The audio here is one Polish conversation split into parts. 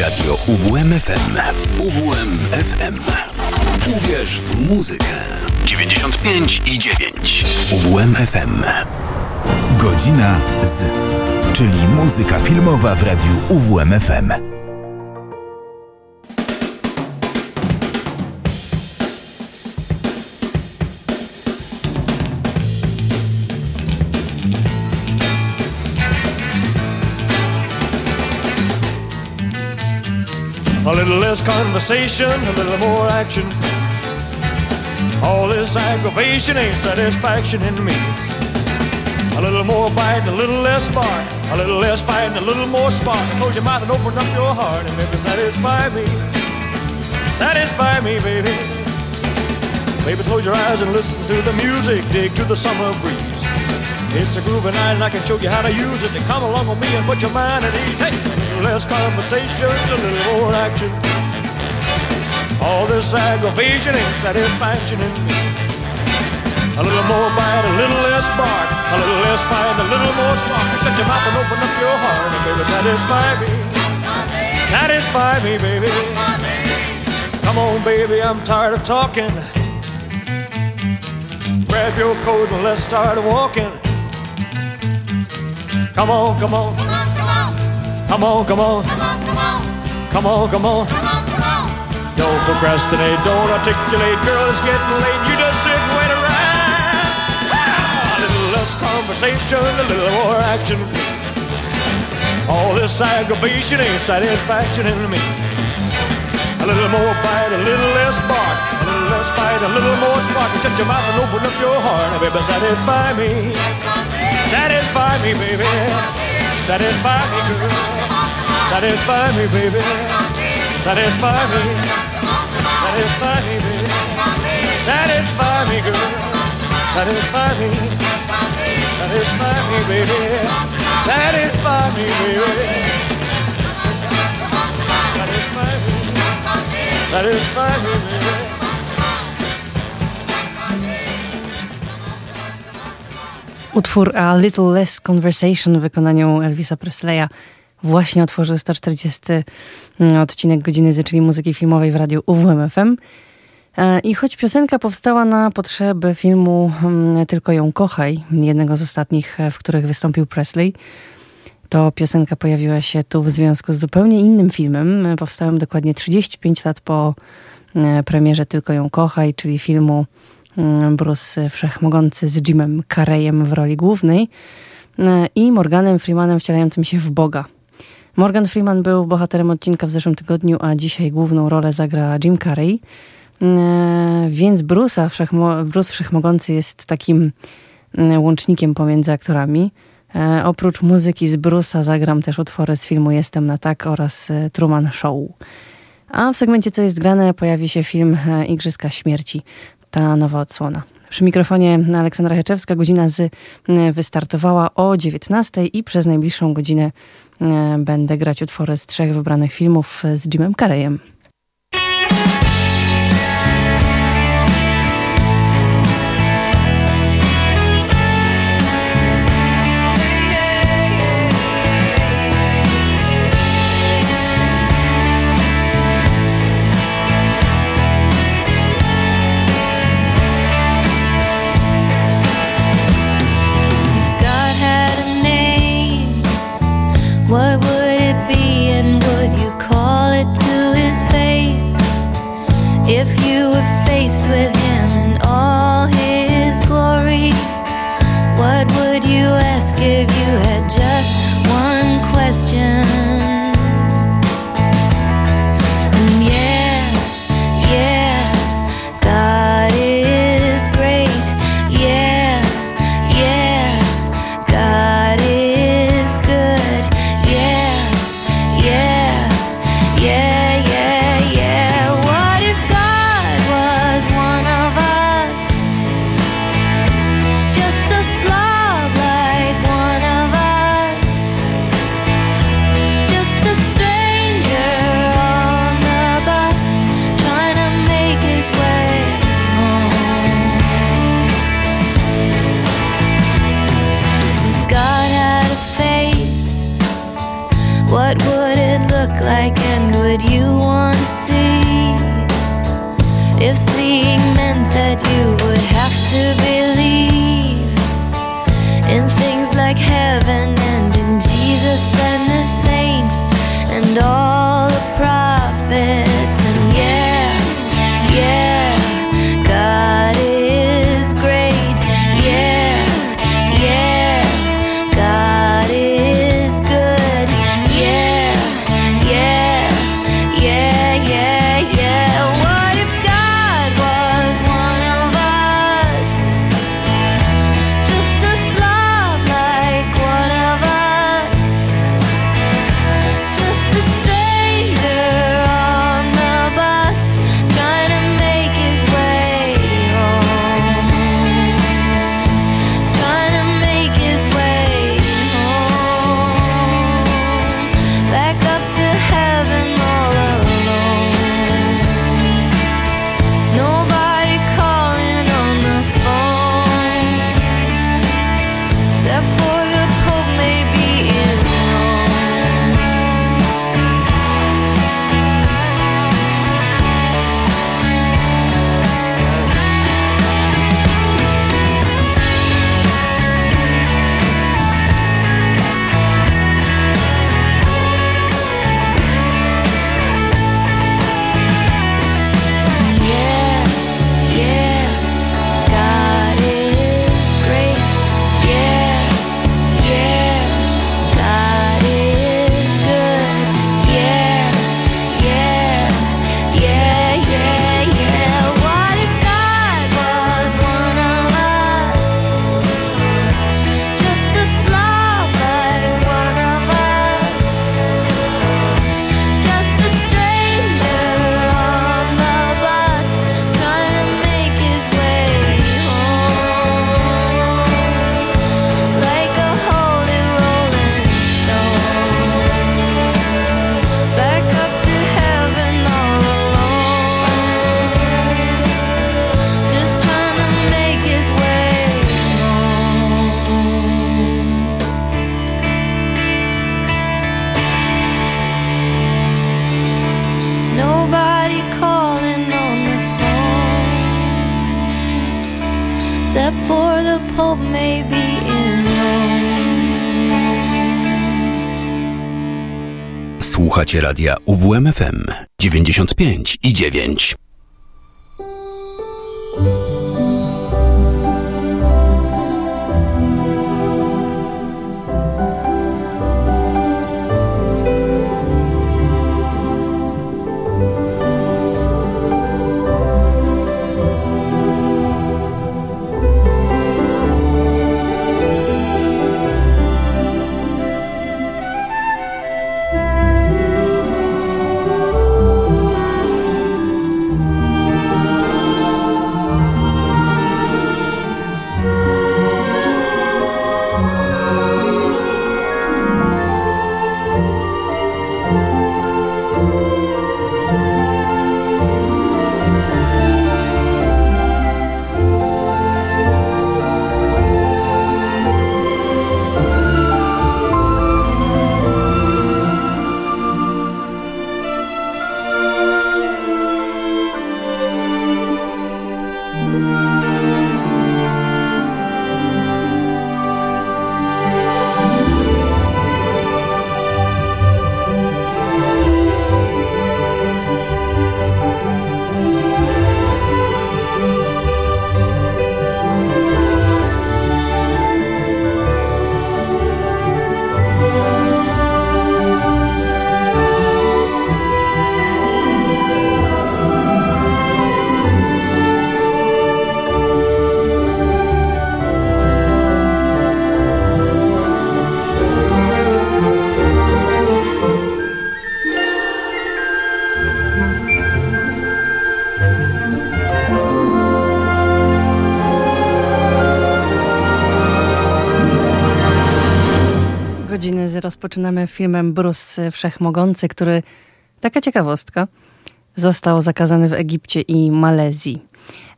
Radio UWMFM. UWMFM. Uwierz w muzykę. 95 i 9. UWMFM. Godzina z, czyli muzyka filmowa w radiu UWMFM. A little less conversation, a little more action. All this aggravation ain't satisfaction in me. A little more bite, a little less spark. A little less fight, and a little more spark. Close your mouth and open up your heart and maybe satisfy me. Satisfy me, baby. Baby, close your eyes and listen to the music. Dig to the summer breeze. It's a groovy night and I can show you how to use it. To come along with me and put your mind at ease. Hey! less conversation, a little more action. All this aggravation ain't satisfaction. A little more bite, a little less bark, a little less fight, a little more spark. Shut your mouth and open up your heart, and baby, satisfy me. Satisfy me, baby. Come on, baby, I'm tired of talking. Grab your coat and let's start walking. Come on, come on. Come on, come on. Come on, come on. Come on, come on. Come on, come on. Don't procrastinate, don't articulate, girl, it's getting late. You just sit and wait around. Ah, a little less conversation, a little more action. All this aggravation ain't satisfaction in me. A little more bite, a little less bark, a little less fight, a little more spark. Shut your mouth and open up your heart, and baby, satisfy me. Satisfy me, baby. Satisfy me, girl. Satisfy me, baby. Satisfy me. Satisfy me, baby. Satisfy me, girl. Satisfy me. Satisfy me, baby. Satisfy me, baby. Satisfy me. Satisfy me, baby. Utwór A Little Less Conversation w wykonaniu Elvisa Presleya właśnie otworzył 140 mm, odcinek Godziny Z, czyli muzyki filmowej w radiu UWMFM. E, I choć piosenka powstała na potrzeby filmu mm, Tylko ją kochaj, jednego z ostatnich, e, w których wystąpił Presley, to piosenka pojawiła się tu w związku z zupełnie innym filmem, e, powstałym dokładnie 35 lat po premierze Tylko ją kochaj, czyli filmu Bruce Wszechmogący z Jimem Carreyem w roli głównej i Morganem Freemanem wcielającym się w Boga. Morgan Freeman był bohaterem odcinka w zeszłym tygodniu, a dzisiaj główną rolę zagra Jim Carrey. E, więc Bruce'a, wszechmo, Bruce Wszechmogący jest takim mm, łącznikiem pomiędzy aktorami. E, oprócz muzyki z Bruce'a zagram też utwory z filmu Jestem na tak oraz e, Truman Show. A w segmencie Co jest grane pojawi się film Igrzyska Śmierci, ta nowa odsłona. Przy mikrofonie Aleksandra Heczewska godzina z wystartowała o 19 i przez najbliższą godzinę E, będę grać utwory z trzech wybranych filmów z Jimem Carreyem. Słuchacie radia UWMFM 95 i 9. rozpoczynamy filmem Bruce Wszechmogący, który, taka ciekawostka, został zakazany w Egipcie i Malezji.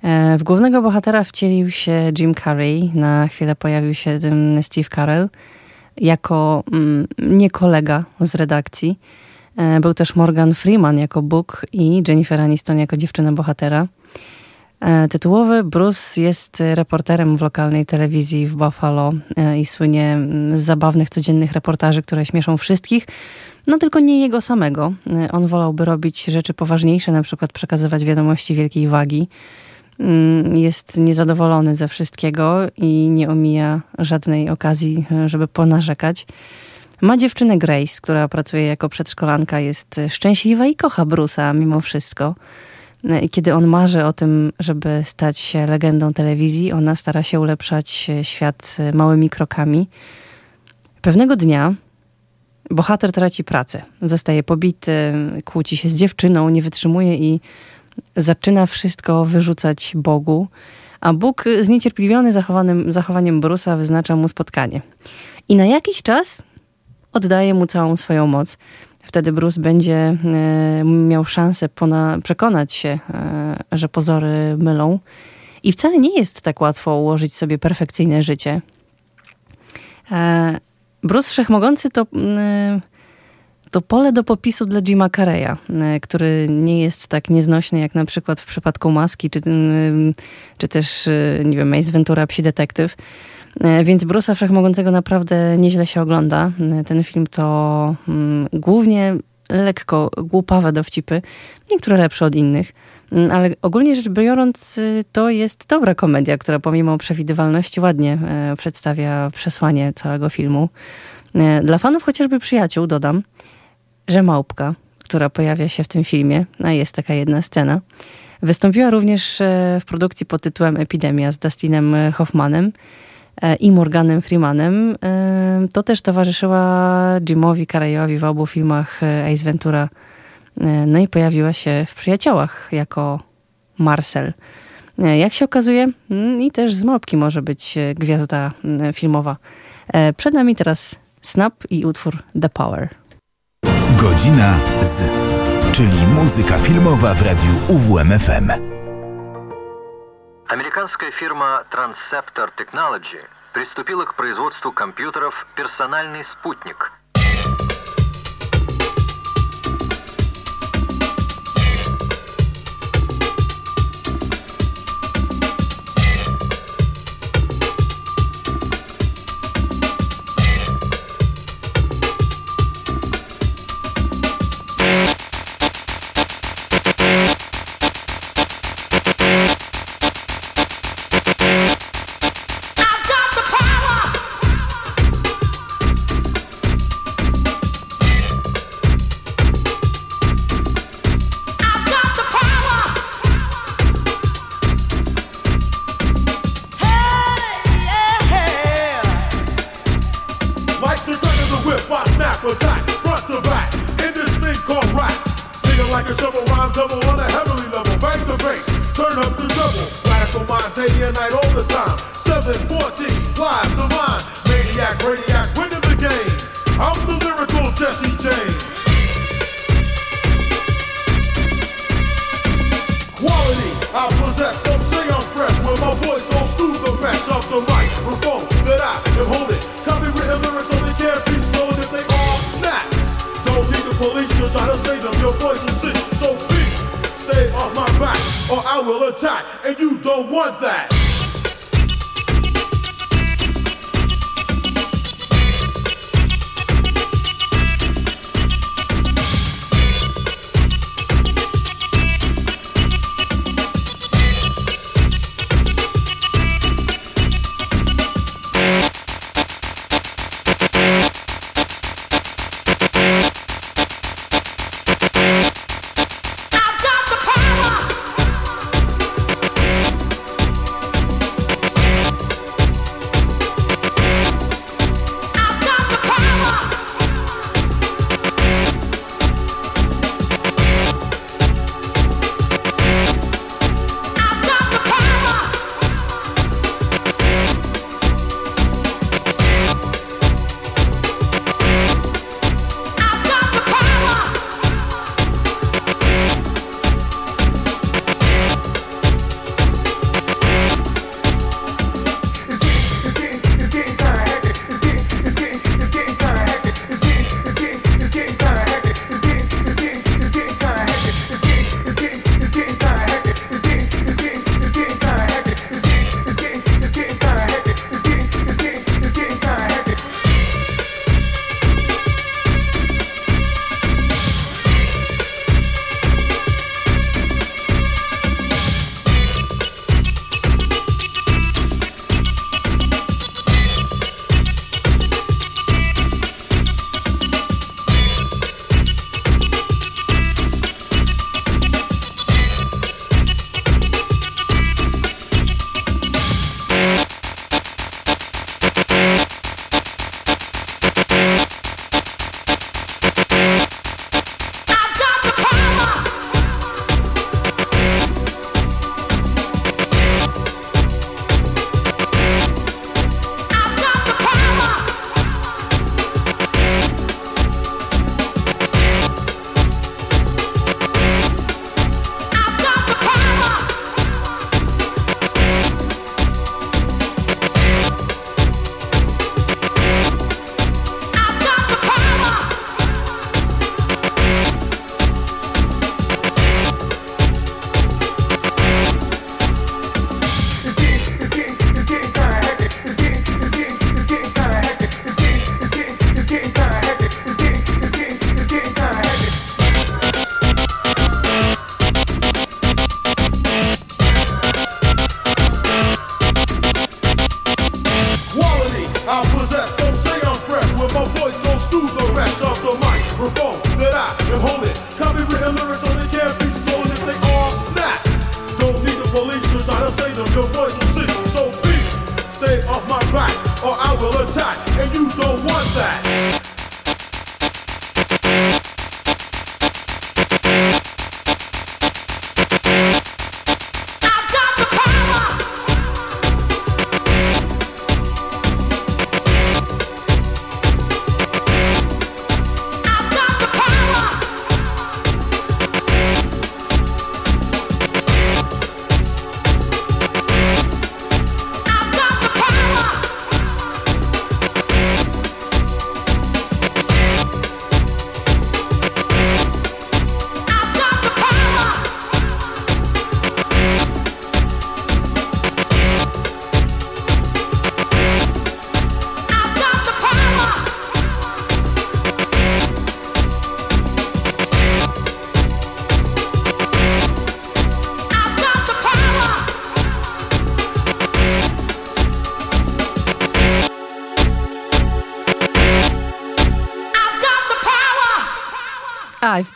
E, w głównego bohatera wcielił się Jim Carrey. Na chwilę pojawił się Steve Carell jako mm, nie kolega z redakcji. E, był też Morgan Freeman jako Bóg i Jennifer Aniston jako dziewczyna bohatera. E, tytułowy Bruce jest reporterem w lokalnej telewizji w Buffalo e, i słynie z zabawnych, codziennych reportaży, które śmieszą wszystkich, no tylko nie jego samego. On wolałby robić rzeczy poważniejsze, na przykład przekazywać wiadomości wielkiej wagi. Mm, jest niezadowolony ze wszystkiego i nie omija żadnej okazji, żeby ponarzekać. Ma dziewczynę Grace, która pracuje jako przedszkolanka, jest szczęśliwa i kocha Brusa mimo wszystko. I kiedy on marzy o tym, żeby stać się legendą telewizji, ona stara się ulepszać świat małymi krokami. Pewnego dnia bohater traci pracę. Zostaje pobity, kłóci się z dziewczyną, nie wytrzymuje i zaczyna wszystko wyrzucać Bogu, a Bóg zniecierpliwiony zachowanym, zachowaniem Brusa wyznacza mu spotkanie. I na jakiś czas oddaje mu całą swoją moc. Wtedy Bruce będzie e, miał szansę przekonać się, e, że pozory mylą. I wcale nie jest tak łatwo ułożyć sobie perfekcyjne życie. E, Bruce Wszechmogący to, to pole do popisu dla Jima Carreya, który nie jest tak nieznośny jak na przykład w przypadku Maski, czy, czy też, nie wiem, Mace Ventura, Psi Detektyw. E, więc Brusa Wszechmogącego naprawdę nieźle się ogląda. E, ten film to mm, głównie lekko głupawe dowcipy, niektóre lepsze od innych. Mm, ale ogólnie rzecz biorąc, y, to jest dobra komedia, która pomimo przewidywalności ładnie e, przedstawia przesłanie całego filmu. Dla fanów chociażby przyjaciół dodam, że małpka, która pojawia się w tym filmie, a jest taka jedna scena, wystąpiła również w produkcji pod tytułem Epidemia z Dustinem Hoffmanem. E, i Morganem Freemanem, e, to też towarzyszyła Jimowi Carreyowi w obu filmach e, Ace Ventura. No i pojawiła się w Przyjaciołach jako Marcel. Jak się okazuje, mm, i też z Małpki może być gwiazda mm, filmowa. Przed nami teraz Snap i utwór The Power. Godzina z, czyli muzyka filmowa w radiu UWMFM. Американская фирма Transceptor Technology приступила к производству компьютеров «Персональный спутник», Thank side for front to back, in this thing called rap. Nigga like a shovel rhyme double on a heavenly level, Back to bass, turn up the double. Radical mind day and night all the time. 714, live the mind, maniac, radiac, winning the game. I'm the lyrical Jesse James. Quality, I possess, I'm fresh, my voice that I am holding. Just say them, your voice is sick, so please stay off my back, or I will attack, and you don't want that.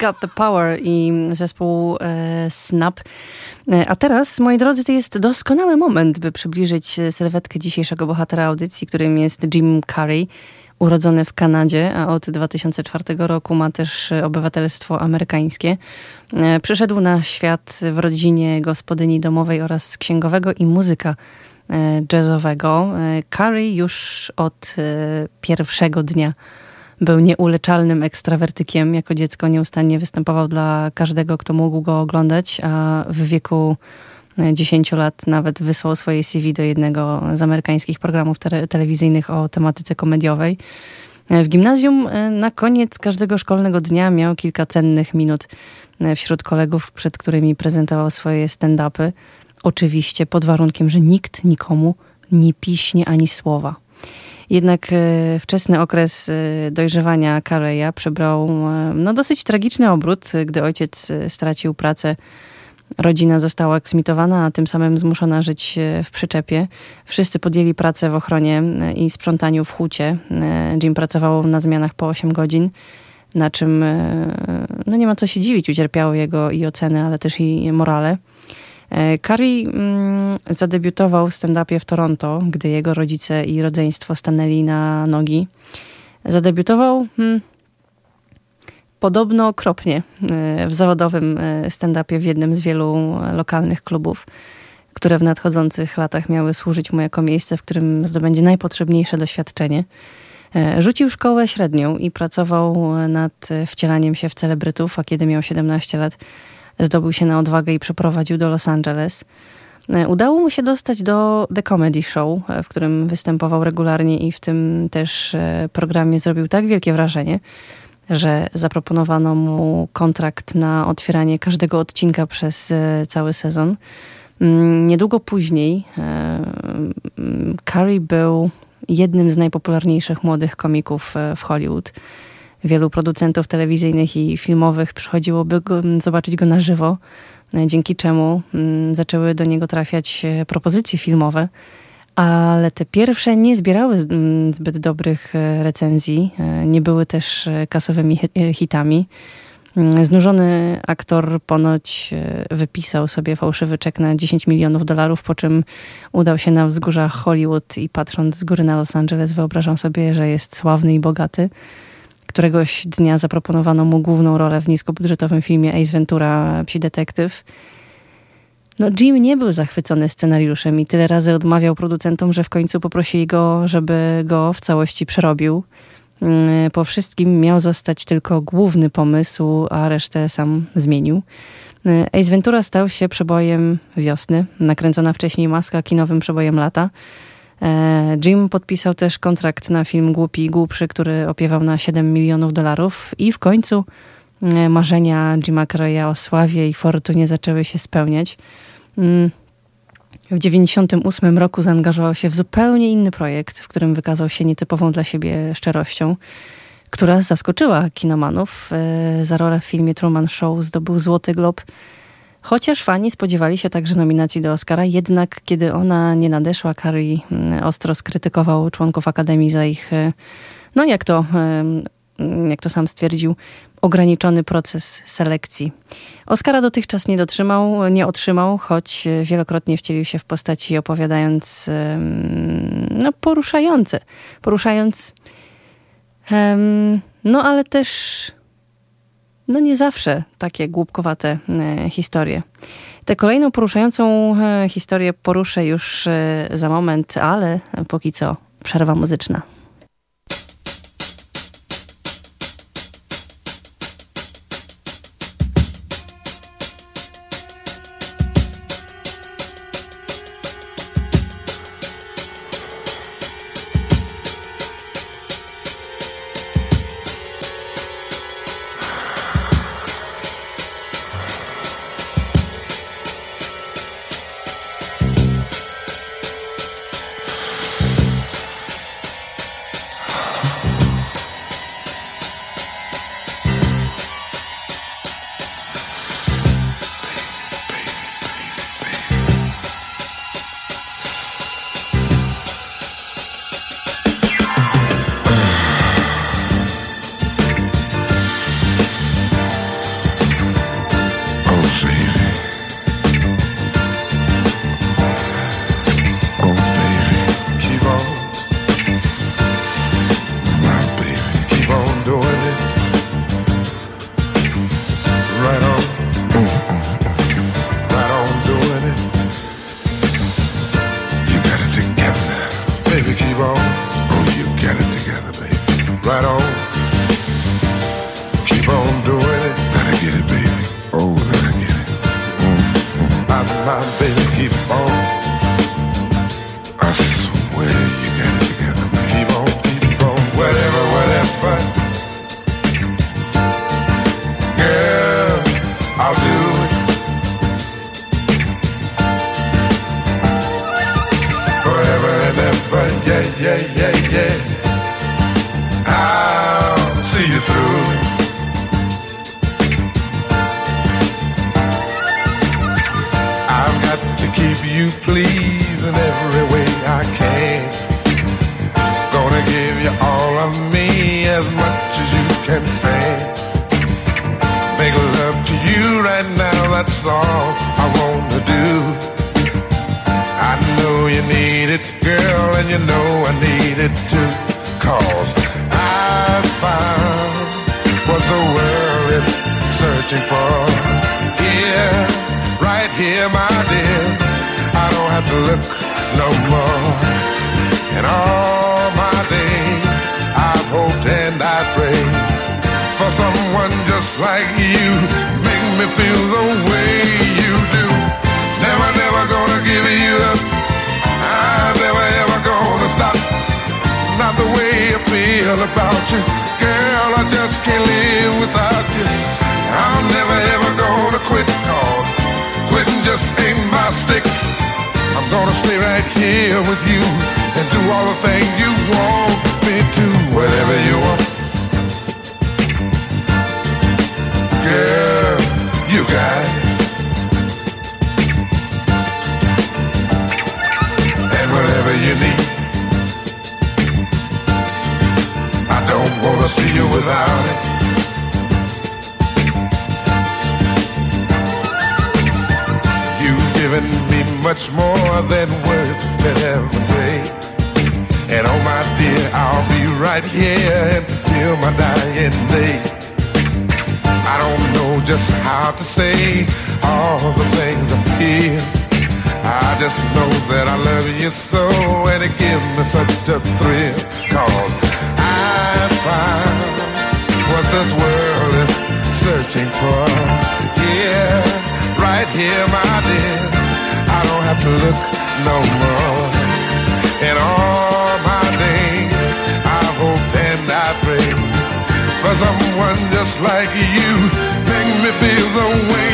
Got the Power i zespół e, Snap. E, a teraz, moi drodzy, to jest doskonały moment, by przybliżyć sylwetkę dzisiejszego bohatera audycji, którym jest Jim Carrey, urodzony w Kanadzie, a od 2004 roku ma też obywatelstwo amerykańskie. E, przyszedł na świat w rodzinie gospodyni domowej oraz księgowego i muzyka e, jazzowego. E, Carrey już od pierwszego dnia był nieuleczalnym ekstrawertykiem. Jako dziecko nieustannie występował dla każdego, kto mógł go oglądać, a w wieku 10 lat nawet wysłał swoje CV do jednego z amerykańskich programów te telewizyjnych o tematyce komediowej. W gimnazjum e, na koniec każdego szkolnego dnia miał kilka cennych minut e, wśród kolegów, przed którymi prezentował swoje stand-upy. Oczywiście pod warunkiem, że nikt nikomu nie piśnie ani słowa. Jednak e, wczesny okres e, dojrzewania Kareya przybrał e, no, dosyć tragiczny obrót, gdy ojciec stracił pracę. Rodzina została eksmitowana, a tym samym zmuszona żyć w przyczepie. Wszyscy podjęli pracę w ochronie i sprzątaniu w hucie. Jim pracował na zmianach po 8 godzin, na czym no nie ma co się dziwić, ucierpiały jego i oceny, ale też i morale. Carey mm, zadebiutował w stand-upie w Toronto, gdy jego rodzice i rodzeństwo stanęli na nogi. Zadebiutował hmm, podobno okropnie e, w zawodowym e, stand-upie w jednym z wielu lokalnych klubów, które w nadchodzących latach miały służyć mu jako miejsce, w którym zdobędzie najpotrzebniejsze doświadczenie. E, rzucił szkołę średnią i pracował nad wcielaniem się w celebrytów, a kiedy miał 17 lat, zdobył się na odwagę i przeprowadził do Los Angeles. E, udało mu się dostać do The Comedy Show, e, w którym występował regularnie i w tym też e, programie zrobił tak wielkie wrażenie, że zaproponowano mu kontrakt na otwieranie każdego odcinka przez cały sezon. Mm, niedługo później Carey był jednym z najpopularniejszych młodych komików w Hollywood wielu producentów telewizyjnych i filmowych przychodziłoby go, zobaczyć go na żywo, e, dzięki czemu mm, zaczęły do niego trafiać e, propozycje filmowe, ale te pierwsze nie zbierały mm, zbyt dobrych e, recenzji, nie były też kasowymi hitami. Mm, znużony aktor ponoć wypisał sobie fałszywy czek na 10 milionów dolarów, po czym udał się na wzgórza Hollywood i patrząc z góry na Los Angeles wyobrażał sobie, że jest sławny i bogaty. Któregoś dnia zaproponowano mu główną rolę w niskobudżetowym filmie Ace Ventura, Psi Detektyw. No, Jim nie był zachwycony scenariuszem i tyle razy odmawiał producentom, że w końcu poprosili go, żeby go w całości przerobił. Mm, po wszystkim miał zostać tylko główny pomysł, a resztę sam zmienił. Ace Ventura stał się przebojem wiosny, nakręcona wcześniej maska kinowym przebojem lata. E, Jim podpisał też kontrakt na film Głupi i Głupszy, który opiewał na 7 milionów dolarów i w końcu e, marzenia Jima Carreya o sławie i fortunie zaczęły się spełniać. Mm, w 1998 roku zaangażował się w zupełnie inny projekt, w którym wykazał się nietypową dla siebie szczerością, która zaskoczyła kinomanów. E, za rolę w filmie Truman Show zdobył Złoty Glob Chociaż fani spodziewali się także nominacji do Oscara, jednak kiedy ona nie nadeszła, Carey mm, ostro skrytykował członków Akademii za ich, e, no jak to, mm, jak to sam stwierdził, ograniczony proces selekcji. Oscara dotychczas nie dotrzymał, nie otrzymał, choć wielokrotnie wcielił się w postaci opowiadając no, poruszające, poruszając no ale też no nie zawsze takie głupkowate e, historie. Tę kolejną poruszającą e, historię poruszę już e, za moment, ale póki co przerwa muzyczna. searching for. Here, right here, my dear, I don't have to look no more. And all my days, I've hoped and I prayed for someone just like you. Make me feel the way you do. Never, never gonna give you up. I'm never ever gonna stop. Not the way I feel about you, girl. I just can't live without you. gonna stay right here with you and do all the things you want me to. Whatever you want. Girl, you got it. And whatever you need. I don't wanna see you without it. You've given much more than words could ever say. And oh my dear, I'll be right here until my dying day. I don't know just how to say all the things I feel. I just know that I love you so and it gives me such a thrill. Cause I find what this world is searching for. Yeah, right here, my dear. I don't have to look no more. In all my days, I hope and I pray for someone just like you. Make me feel the way.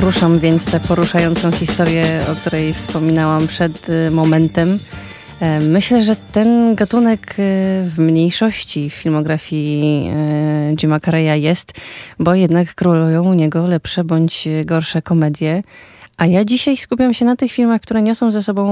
Poruszam więc tę poruszającą historię, o której wspominałam przed y, momentem. E, myślę, że ten gatunek y, w mniejszości w filmografii y, Jima Carreya jest, bo jednak królują u niego lepsze bądź gorsze komedie. A ja dzisiaj skupiam się na tych filmach, które niosą ze sobą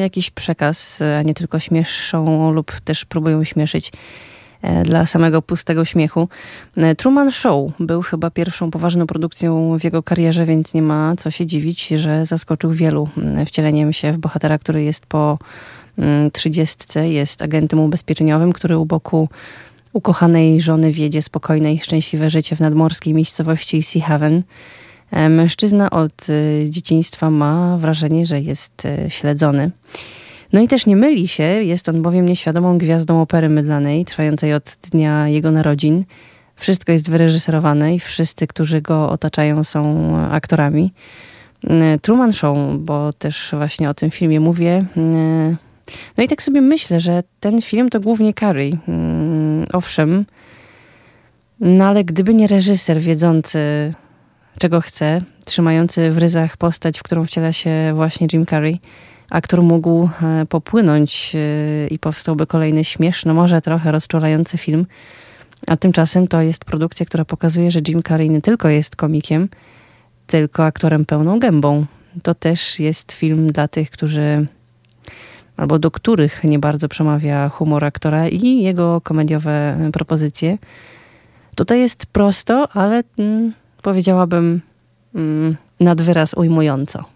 jakiś przekaz, a nie tylko śmieszą lub też próbują śmieszyć e, dla samego pustego śmiechu. E, Truman Show był chyba pierwszą poważną produkcją w jego karierze, więc nie ma co się dziwić, że zaskoczył wielu mm, wcieleniem się w bohatera, który jest po mm, trzydziestce, jest agentem ubezpieczeniowym, który u boku ukochanej żony wiedzie spokojne i szczęśliwe życie w nadmorskiej miejscowości Sea Haven. E, mężczyzna od e, dzieciństwa ma wrażenie, że jest e, śledzony. No i też nie myli się, jest on bowiem nieświadomą gwiazdą opery mydlanej, trwającej od dnia jego narodzin. Wszystko jest wyreżyserowane i wszyscy, którzy go otaczają, są aktorami. Truman Show, bo też właśnie o tym filmie mówię. No i tak sobie myślę, że ten film to głównie Carrie. Owszem, no ale gdyby nie reżyser wiedzący czego chce, trzymający w ryzach postać, w którą wciela się właśnie Jim Carrey, aktor mógł e, popłynąć e, i powstałby kolejny śmieszny, może trochę rozczulający film. A tymczasem to jest produkcja, która pokazuje, że Jim Carrey nie tylko jest komikiem, tylko aktorem pełną gębą. To też jest film dla tych, którzy albo do których nie bardzo przemawia humor aktora i jego komediowe propozycje. Tutaj jest prosto, ale mm, powiedziałabym mm, nad wyraz ujmująco.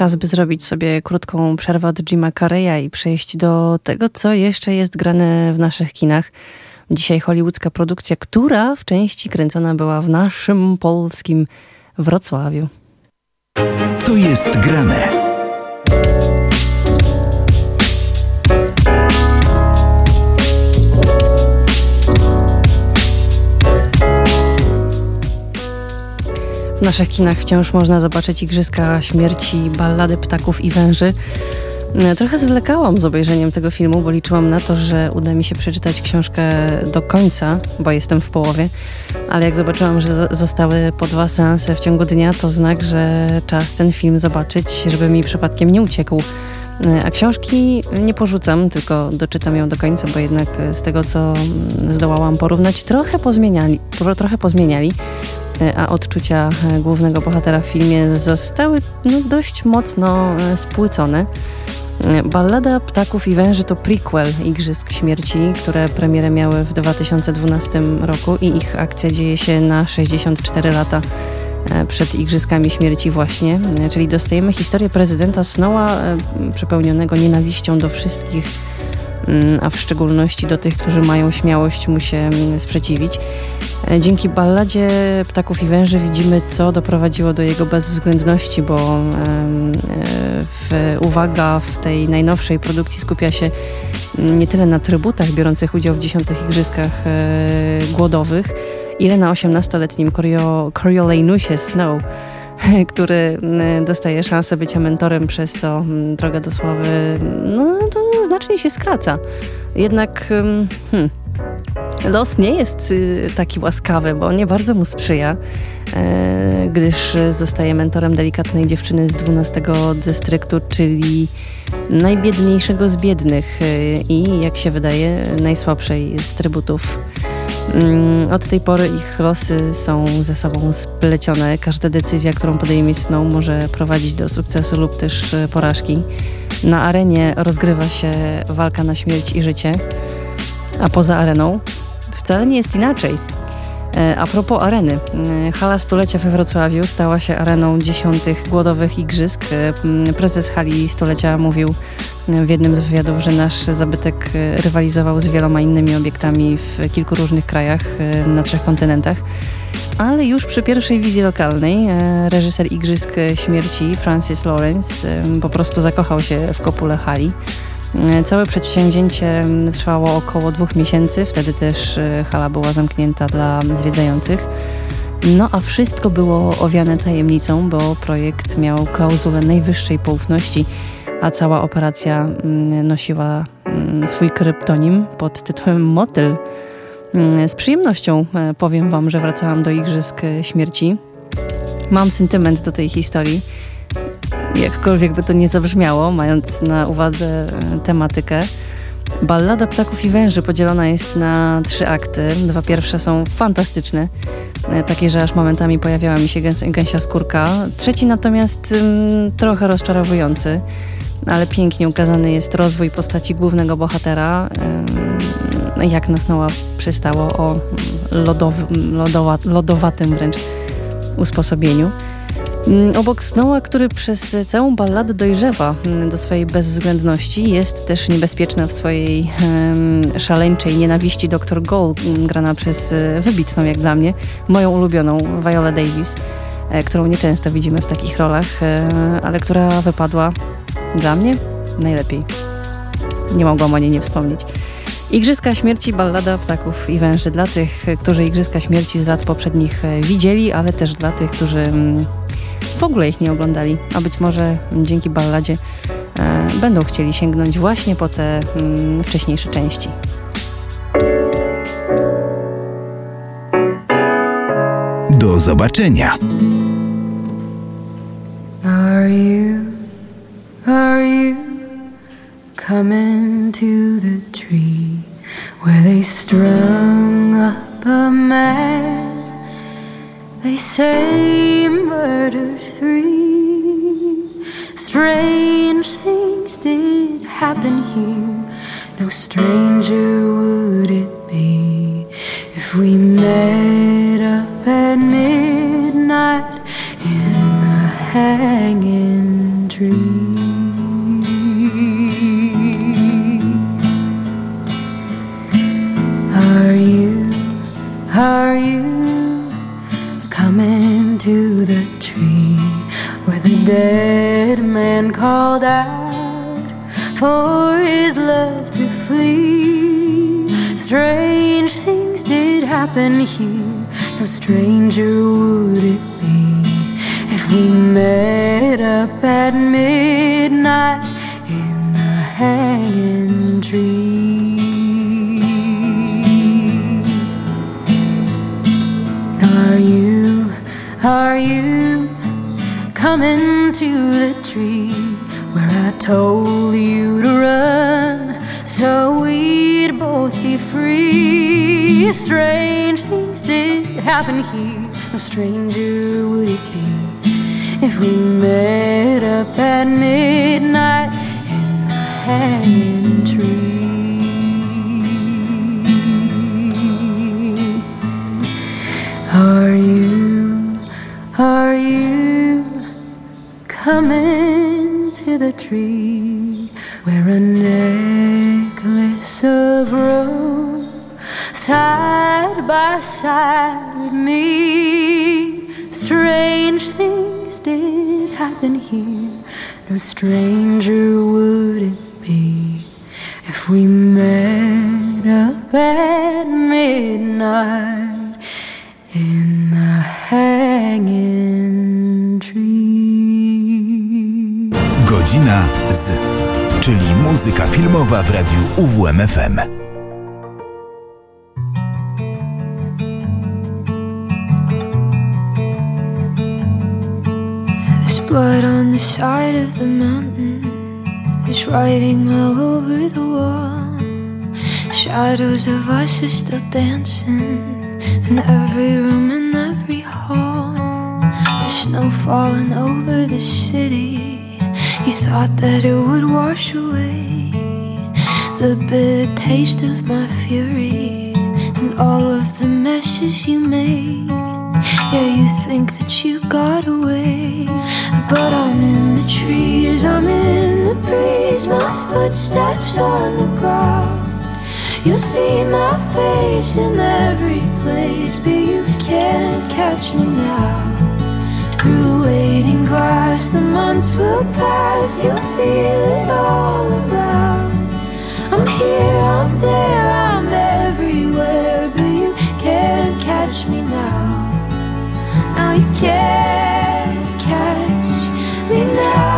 Czas, by zrobić sobie krótką przerwę od Jima Carreya i przejść do tego, co jeszcze jest grane w naszych kinach. Dzisiaj hollywoodzka produkcja, która w części kręcona była w naszym polskim Wrocławiu. Co jest grane? W naszych kinach wciąż można zobaczyć Igrzyska Śmierci, Ballady Ptaków i Węży. E, trochę zwlekałam z obejrzeniem tego filmu, bo liczyłam na to, że uda mi się przeczytać książkę do końca, bo jestem w połowie, ale jak zobaczyłam, że zostały po dwa seanse w ciągu dnia, to znak, że czas ten film zobaczyć, żeby mi przypadkiem nie uciekł. E, a książki nie porzucam, tylko doczytam ją do końca, bo jednak z tego, co zdołałam porównać, trochę pozmieniali. Trochę pozmieniali. E, a odczucia e, głównego bohatera w filmie zostały no, dość mocno e, spłycone. Ballada Ptaków i Węży to prequel Igrzysk Śmierci, które premierę miały w 2012 roku i ich akcja dzieje się na 64 lata przed Igrzyskami Śmierci właśnie, czyli dostajemy historię prezydenta Snowa przepełnionego nienawiścią do wszystkich a w szczególności do tych, którzy mają śmiałość mu się mm, sprzeciwić. E, dzięki balladzie Ptaków i Węży widzimy, co doprowadziło do jego bezwzględności, bo e, w, uwaga w tej najnowszej produkcji skupia się mm, nie tyle na trybutach biorących udział w dziesiątych igrzyskach e, głodowych, ile na 18-letnim Coriolanousie Snow, który dostaje szansę bycia mentorem, przez co droga do sławy no, to znacznie się skraca. Jednak hmm, los nie jest y, taki łaskawy, bo nie bardzo mu sprzyja, e, gdyż zostaje mentorem delikatnej dziewczyny z 12 dystryktu, czyli najbiedniejszego z biednych e, i, jak się wydaje, najsłabszej z trybutów Mm, od tej pory ich losy są ze sobą splecione. Każda decyzja, którą podejmie Snow może prowadzić do sukcesu lub też e, porażki. Na arenie rozgrywa się walka na śmierć i życie, a poza areną wcale nie jest inaczej. E, a propos areny, e, hala stulecia we Wrocławiu stała się areną dziesiątych głodowych igrzysk. E, prezes hali stulecia mówił w jednym z wywiadów, że nasz zabytek rywalizował z wieloma innymi obiektami w kilku różnych krajach na trzech kontynentach. Ale już przy pierwszej wizji lokalnej reżyser Igrzysk Śmierci Francis Lawrence po prostu zakochał się w kopule hali. E, całe przedsięwzięcie trwało około dwóch miesięcy, wtedy też e, hala była zamknięta dla zwiedzających. No a wszystko było owiane tajemnicą, bo projekt miał klauzulę najwyższej poufności, a cała operacja nosiła swój kryptonim pod tytułem Motyl. Z przyjemnością e, powiem Wam, że wracałam do Igrzysk Śmierci. Mam sentyment do tej historii jakkolwiek by to nie zabrzmiało, mając na uwadze e, tematykę. Ballada Ptaków i Węży podzielona jest na trzy akty. Dwa pierwsze są fantastyczne, e, takie, że aż momentami pojawiała mi się gęs gęsia skórka. Trzeci natomiast trochę rozczarowujący, ale pięknie ukazany jest rozwój postaci głównego bohatera, jak nas Noa przystało o lodowy, lodowa, lodowatym wręcz usposobieniu. Mm, obok Snowa, który przez całą balladę dojrzewa mm, do swojej bezwzględności, jest też niebezpieczna w swojej um, szaleńczej nienawiści dr Gold, mm, grana przez e, wybitną jak dla mnie, moją ulubioną Viola Davis, e, którą nieczęsto widzimy w takich rolach, e, ale która wypadła dla mnie najlepiej. Nie mogłam o niej nie wspomnieć. Igrzyska Śmierci, ballada ptaków i węży dla tych, którzy Igrzyska Śmierci z lat poprzednich widzieli, ale też dla tych, którzy w ogóle ich nie oglądali, a być może dzięki balladzie e, będą chcieli sięgnąć właśnie po te mm, wcześniejsze części. Do zobaczenia. Are you, are you coming to the tree where they strung up a man? They say murder three. Strange things did happen here. No stranger would it be if we met up at midnight in the hanging tree. Are you? Are you? To the tree where the dead man called out for his love to flee? Strange things did happen here, no stranger would it be if we met up you coming to the tree where I told you to run so we'd both be free? Strange things did happen here, no stranger would it be if we met up at midnight in the hanging tree. Are you, coming to the tree where a necklace of rope side by side with me? Strange things did happen here, no stranger would it be if we met up at midnight in the hanging tree. Godzina z, czyli muzyka filmowa w radiu UWMFM. There's blood on the side of the mountain. There's writing all over the wall. Shadows of us are still dancing in every room and every hall. The snow falling over the city. You thought that it would wash away the bitter taste of my fury and all of the messes you made. Yeah, you think that you got away, but I'm in the trees, I'm in the breeze, my footsteps on the ground. You'll see my face in every place, but you can't catch me now. Through waiting grass, the months will pass, you'll feel it all around. I'm here, I'm there, I'm everywhere, but you can't catch me now. No, you can't catch me now.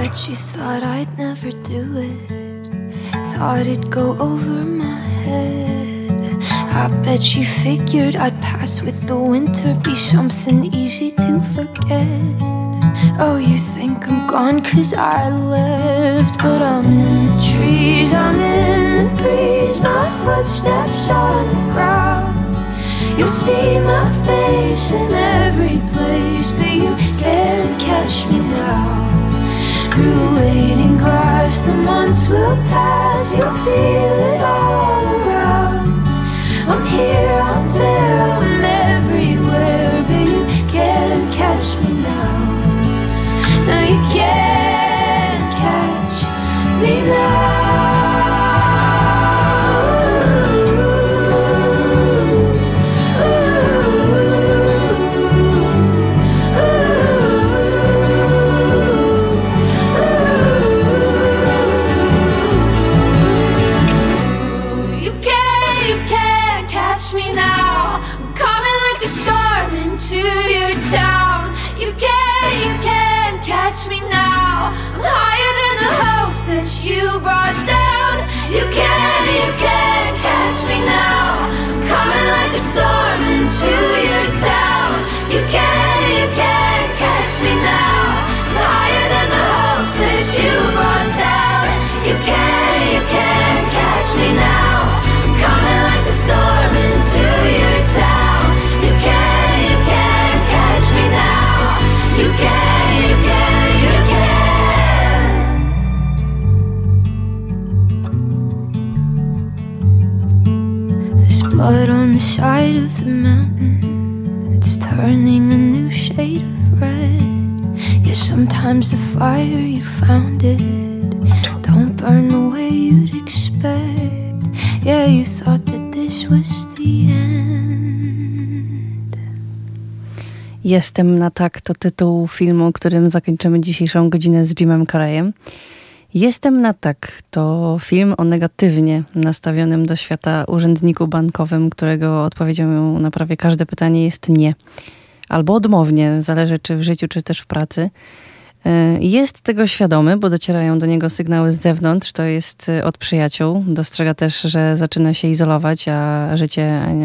Bet you thought I'd never do it. Thought it'd go over my head. I bet you figured I'd pass with the winter, be something easy to forget. Oh, you think I'm gone cause I left, but I'm in the trees, I'm in the breeze, my footsteps on the ground. You'll see my face in every place, but you can't catch me now. Through waiting grass, the months will pass, you'll feel it all around. I'm here, I'm there, I'm everywhere, but you can't catch me now. No, you can't catch me You into your town. You can't, you can't catch me now. I'm higher than the hopes that you brought down. You can't, you can't catch me now. Coming like a storm into your town. You can't, you can't catch me now. I'm higher than the hopes that you brought down. You can't, you can't catch me now. Blood on the side of the mountain. It's turning a new shade of red. Yeah, sometimes the fire you found it don't burn the way you'd expect. Yeah, you thought that this was the end. Jestem na tak to tytuł filmu, którym zakończymy dzisiejszą godzinę z Jimem Carreyem. Jestem na tak to film o negatywnie nastawionym do świata urzędniku bankowym, którego odpowiedzią na prawie każde pytanie jest nie. Albo odmownie, zależy czy w życiu, czy też w pracy. Y, jest tego świadomy, bo docierają do niego sygnały z zewnątrz, to jest y, od przyjaciół. Dostrzega też, że zaczyna się izolować, a życie ani,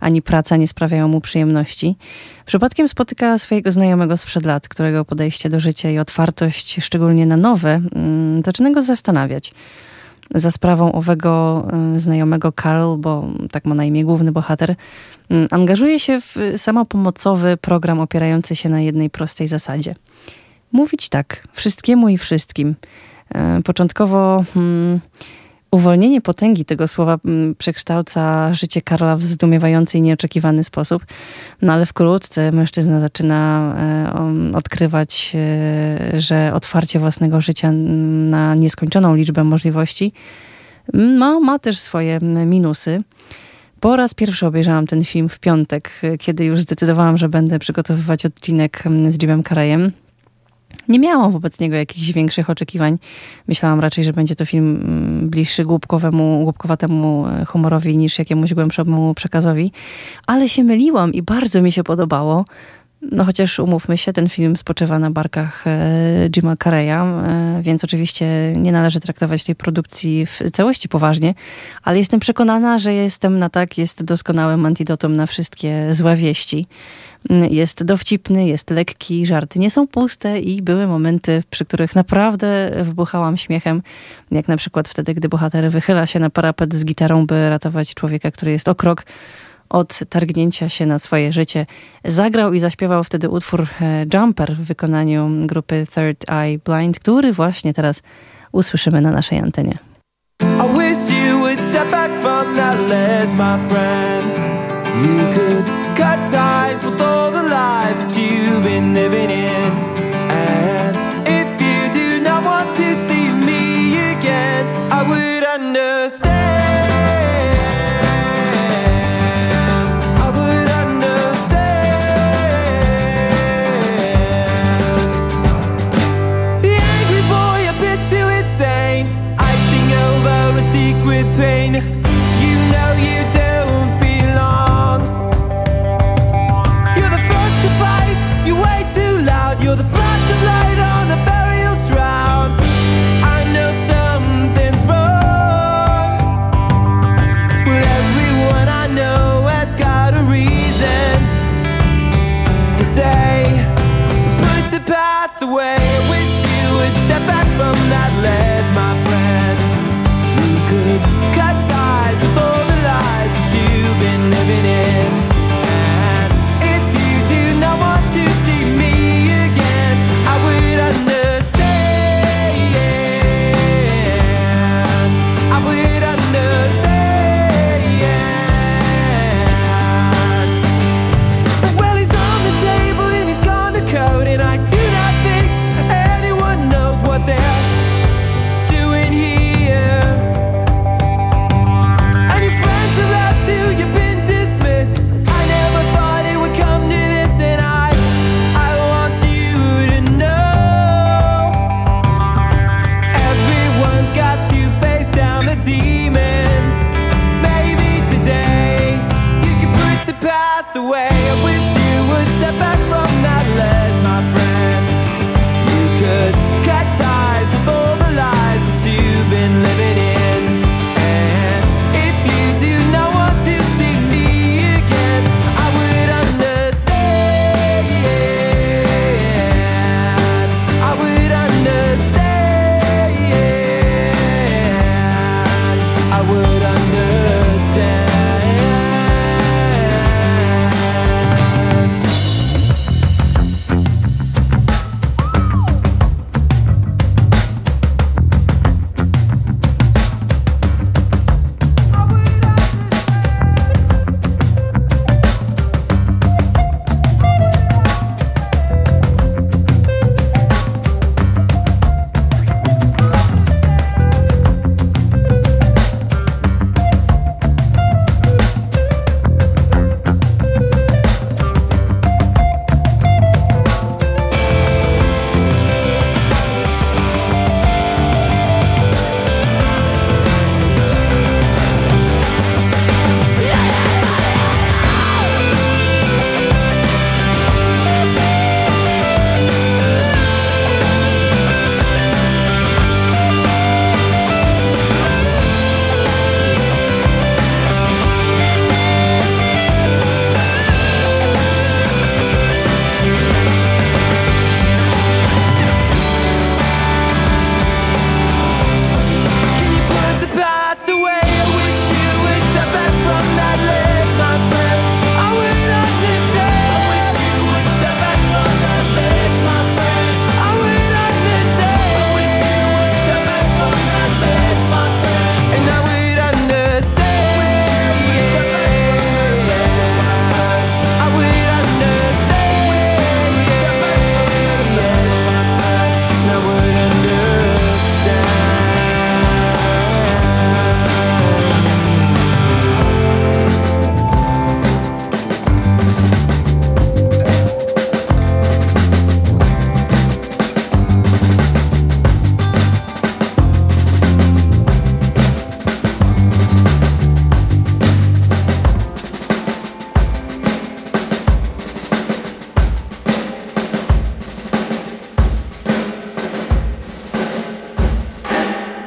ani praca nie sprawiają mu przyjemności. Przypadkiem spotyka swojego znajomego sprzed lat, którego podejście do życia i otwartość, szczególnie na nowe, mm, zaczyna go zastanawiać. Za sprawą owego y, znajomego Carl, bo tak ma na imię główny bohater, mm, angażuje się w samopomocowy program opierający się na jednej prostej zasadzie – mówić tak wszystkiemu i wszystkim. E, początkowo hmm, uwolnienie potęgi tego słowa hmm, przekształca życie Karla w zdumiewający i nieoczekiwany sposób, no ale wkrótce mężczyzna zaczyna e, odkrywać, e, że otwarcie własnego życia na nieskończoną liczbę możliwości no, ma też swoje minusy. Po raz pierwszy obejrzałam ten film w piątek, kiedy już zdecydowałam, że będę przygotowywać odcinek z Jimem Carreyem. Nie miałam wobec niego jakichś większych oczekiwań. Myślałam raczej, że będzie to film mm, bliższy głupkowemu, głupkowatemu e, humorowi niż jakiemuś głębszemu przekazowi. Ale się myliłam i bardzo mi się podobało. No chociaż umówmy się, ten film spoczywa na barkach e, Jima Carreya, e, więc oczywiście nie należy traktować tej produkcji w całości poważnie, ale jestem przekonana, że jestem na tak, jest doskonałym antidotum na wszystkie złe wieści. Jest dowcipny, jest lekki, żarty nie są puste i były momenty, przy których naprawdę wbuchałam śmiechem, jak na przykład wtedy, gdy bohater wychyla się na parapet z gitarą, by ratować człowieka, który jest o krok od targnięcia się na swoje życie. Zagrał i zaśpiewał wtedy utwór e, Jumper w wykonaniu grupy Third Eye Blind, który właśnie teraz usłyszymy na naszej antenie. I wish you would step back from that ledge, my friend. You could cut ties with all the lies that you've been living in.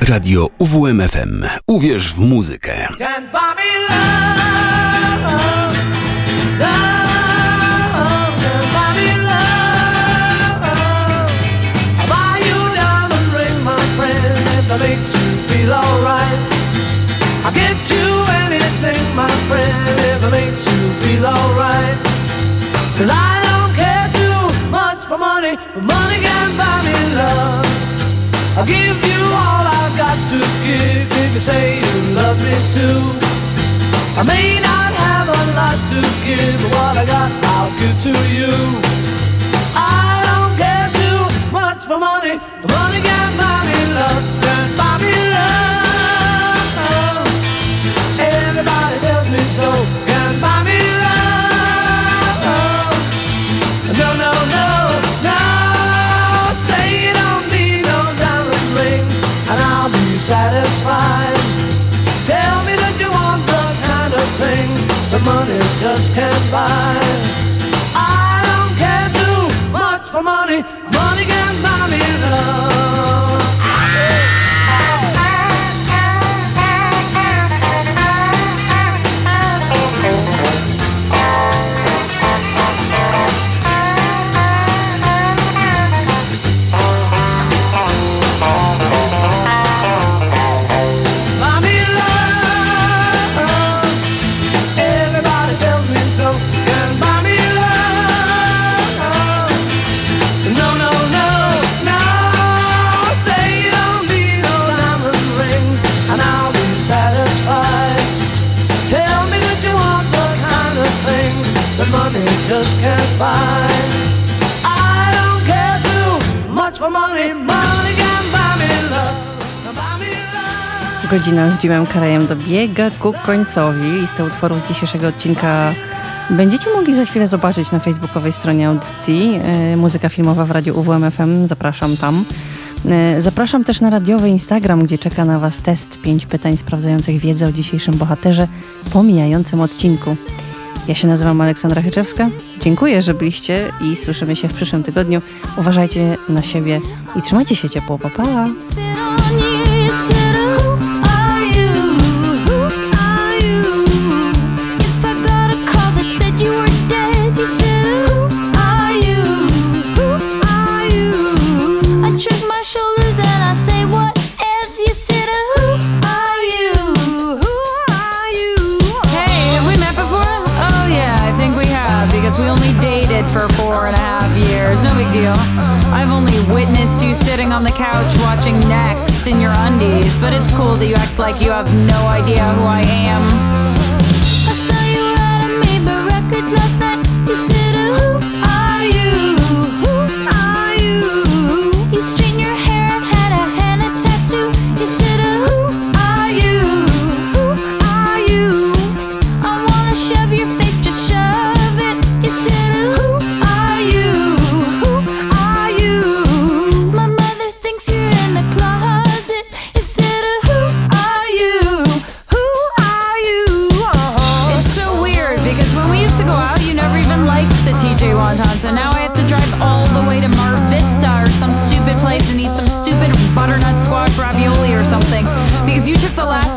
Radio UWMFM. Uwierz w muzykę. I'll get you anything, my friend, if you feel alright. Cause I don't care too much for money, but money can buy me love. I'll give you all I've got to give if you say you love me too. I may not have a lot to give, but what I got I'll give to you. I don't care too much for money, but money can buy me love, can buy me love. Everybody tells me so, satisfied. Tell me that you want the kind of thing that money just can't buy. I don't care too much for money. Money can't buy me love. Godzina z Jimem Karajem dobiega ku końcowi. Listę utworów z dzisiejszego odcinka będziecie mogli za chwilę zobaczyć na facebookowej stronie audycji e, Muzyka Filmowa w Radiu UWMFM. Zapraszam tam. E, Zapraszam też na radiowy Instagram, gdzie czeka na Was test pięć pytań sprawdzających wiedzę o dzisiejszym bohaterze po mijającym odcinku. Ja się nazywam Aleksandra Hyczewska. Dziękuję, że byliście i słyszymy się w przyszłym tygodniu. Uważajcie na siebie i trzymajcie się ciepło. Pa, pa! Half. No big deal. I've only witnessed you sitting on the couch watching Next in your undies, but it's cool that you act like you have no idea who I am. I saw you at a Maybach Records last you took the last